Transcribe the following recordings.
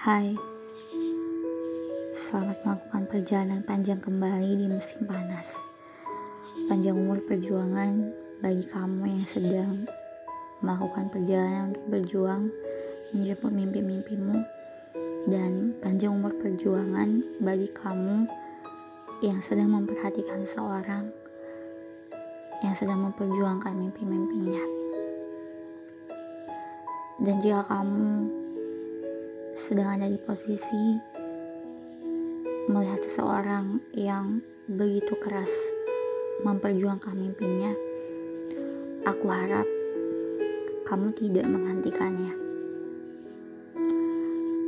Hai, selamat melakukan perjalanan panjang kembali di musim panas. Panjang umur perjuangan bagi kamu yang sedang melakukan perjalanan untuk berjuang menjemput mimpi-mimpimu dan panjang umur perjuangan bagi kamu yang sedang memperhatikan seorang yang sedang memperjuangkan mimpi-mimpinya. Dan jika kamu sedang ada di posisi melihat seseorang yang begitu keras memperjuangkan mimpinya, aku harap kamu tidak menghentikannya.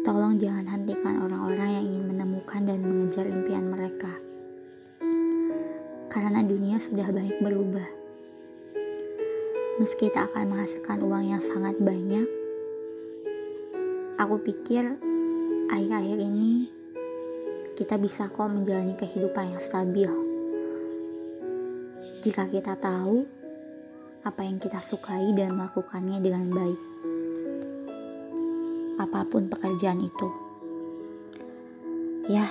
Tolong jangan hentikan orang-orang yang ingin menemukan dan mengejar impian mereka. Karena dunia sudah banyak berubah. Meski tak akan menghasilkan uang yang sangat banyak, Aku pikir akhir-akhir ini kita bisa kok menjalani kehidupan yang stabil. Jika kita tahu apa yang kita sukai dan melakukannya dengan baik. Apa pun pekerjaan itu. Ya,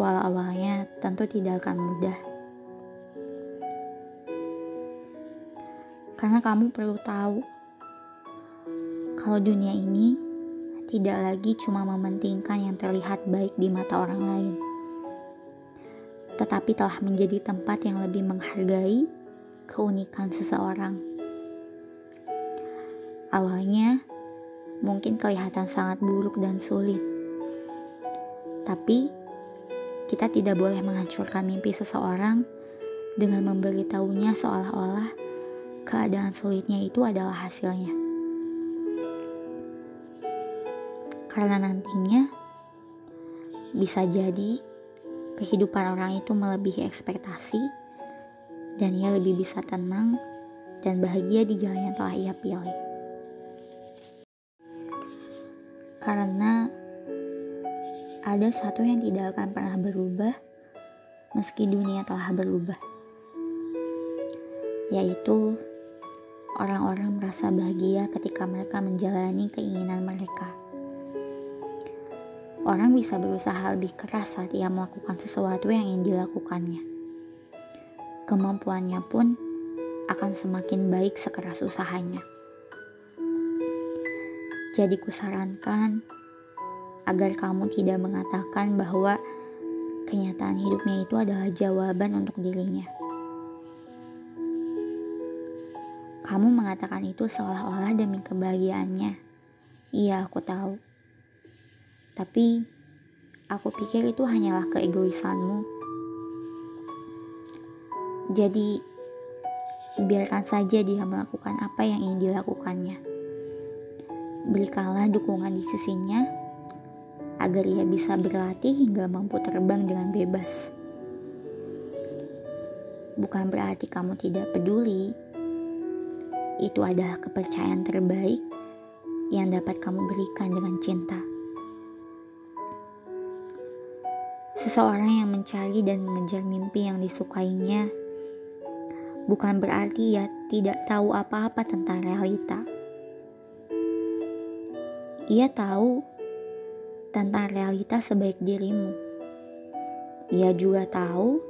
walau awalnya tentu tidak akan mudah. Karena kamu perlu tahu kalau dunia ini tidak lagi cuma mementingkan yang terlihat baik di mata orang lain, tetapi telah menjadi tempat yang lebih menghargai keunikan seseorang. Awalnya mungkin kelihatan sangat buruk dan sulit, tapi kita tidak boleh menghancurkan mimpi seseorang dengan memberitahunya seolah-olah keadaan sulitnya itu adalah hasilnya. Karena nantinya bisa jadi kehidupan orang itu melebihi ekspektasi dan ia lebih bisa tenang dan bahagia di jalan yang telah ia pilih. Karena ada satu yang tidak akan pernah berubah meski dunia telah berubah, yaitu orang-orang merasa bahagia ketika mereka menjalani keinginan mereka. Orang bisa berusaha lebih keras saat ia melakukan sesuatu yang ingin dilakukannya. Kemampuannya pun akan semakin baik sekeras usahanya. Jadi kusarankan agar kamu tidak mengatakan bahwa kenyataan hidupnya itu adalah jawaban untuk dirinya. Kamu mengatakan itu seolah-olah demi kebahagiaannya. Iya, aku tahu. Tapi aku pikir itu hanyalah keegoisanmu. Jadi biarkan saja dia melakukan apa yang ingin dilakukannya. Berikanlah dukungan di sisinya agar ia bisa berlatih hingga mampu terbang dengan bebas. Bukan berarti kamu tidak peduli. Itu adalah kepercayaan terbaik yang dapat kamu berikan dengan cinta. Seseorang yang mencari dan mengejar mimpi yang disukainya bukan berarti ia tidak tahu apa-apa tentang realita. Ia tahu tentang realita sebaik dirimu. Ia juga tahu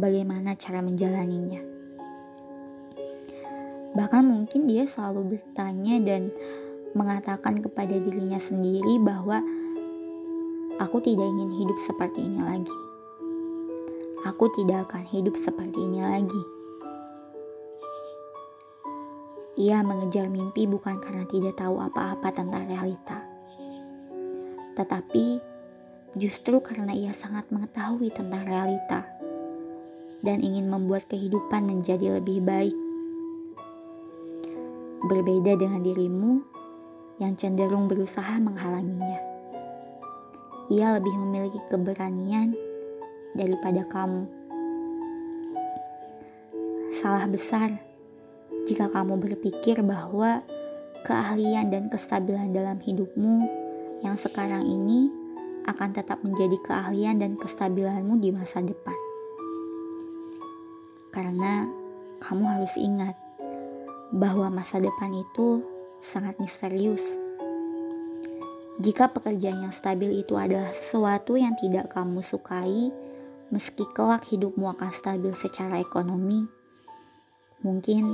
bagaimana cara menjalaninya. Bahkan mungkin dia selalu bertanya dan mengatakan kepada dirinya sendiri bahwa Aku tidak ingin hidup seperti ini lagi. Aku tidak akan hidup seperti ini lagi. Ia mengejar mimpi bukan karena tidak tahu apa-apa tentang realita, tetapi justru karena ia sangat mengetahui tentang realita dan ingin membuat kehidupan menjadi lebih baik. Berbeda dengan dirimu yang cenderung berusaha menghalanginya ia lebih memiliki keberanian daripada kamu. Salah besar jika kamu berpikir bahwa keahlian dan kestabilan dalam hidupmu yang sekarang ini akan tetap menjadi keahlian dan kestabilanmu di masa depan. Karena kamu harus ingat bahwa masa depan itu sangat misterius Jika pekerjaan yang stabil itu adalah sesuatu yang tidak kamu sukai, meski kelak hidupmu akan stabil secara ekonomi, mungkin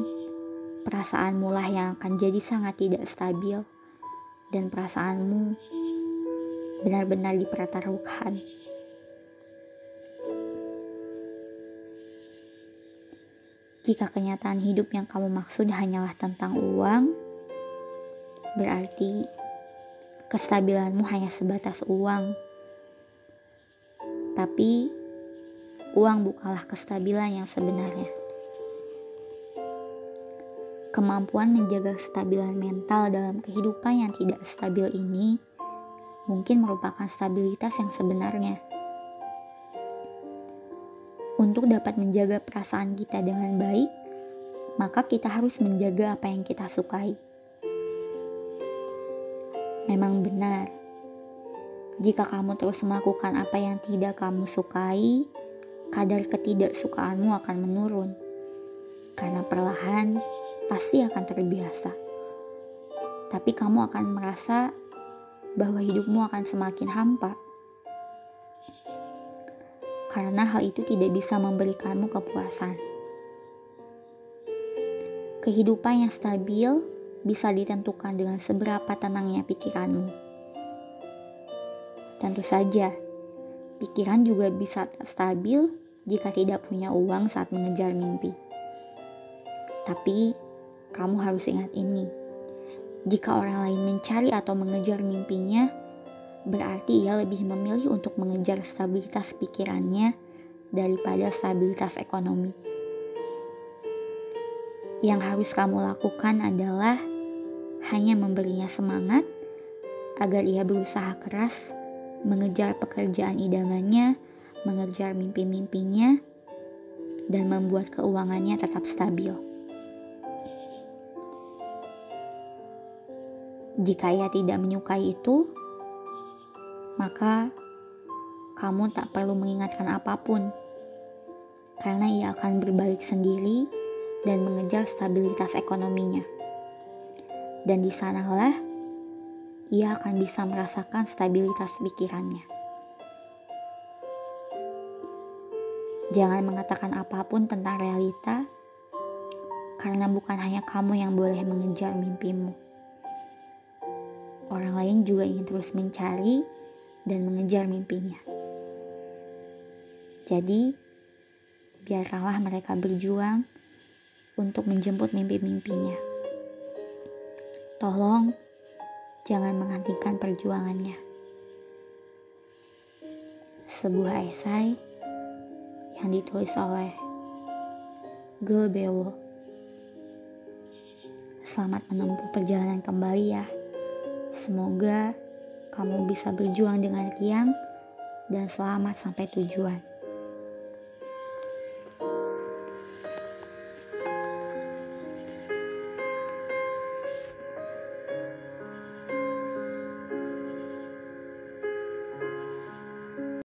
perasaanmu lah yang akan jadi sangat tidak stabil dan perasaanmu benar-benar dipertaruhkan. Jika kenyataan hidup yang kamu maksud hanyalah tentang uang, berarti kestabilanmu hanya sebatas uang. Tapi uang bukanlah kestabilan yang sebenarnya. Kemampuan menjaga kestabilan mental dalam kehidupan yang tidak stabil ini mungkin merupakan stabilitas yang sebenarnya. Untuk dapat menjaga perasaan kita dengan baik, maka kita harus menjaga apa yang kita sukai. Memang benar, jika kamu terus melakukan apa yang tidak kamu sukai, kadar ketidaksukaanmu akan menurun. Karena perlahan pasti akan terbiasa. Tapi kamu akan merasa bahwa hidupmu akan semakin hampa. Karena hal itu tidak bisa memberikanmu kepuasan. Kehidupan yang stabil bisa ditentukan dengan seberapa tenangnya pikiranmu. Tentu saja, pikiran juga bisa stabil jika tidak punya uang saat mengejar mimpi. Tapi, kamu harus ingat ini. Jika orang lain mencari atau mengejar mimpinya, berarti ia lebih memilih untuk mengejar stabilitas pikirannya daripada stabilitas ekonomi. Yang harus kamu lakukan adalah hanya memberinya semangat agar ia berusaha keras mengejar pekerjaan idamannya, mengejar mimpi-mimpinya, dan membuat keuangannya tetap stabil. Jika ia tidak menyukai itu, maka kamu tak perlu mengingatkan apa pun, karena ia akan berbalik sendiri dan mengejar stabilitas ekonominya dan di sanalah ia akan bisa merasakan stabilitas pikirannya. Jangan mengatakan apa pun tentang realita, karena bukan hanya kamu yang boleh mengejar mimpimu. Orang lain juga ingin terus mencari dan mengejar mimpinya. Jadi, biarkanlah mereka berjuang untuk menjemput mimpi-mimpinya. Tolong jangan menghentikan perjuangannya. Sebuah esai yang ditulis oleh Gul Bewo. Selamat menempuh perjalanan kembali ya. Semoga kamu bisa berjuang dengan riang dan selamat sampai tujuan.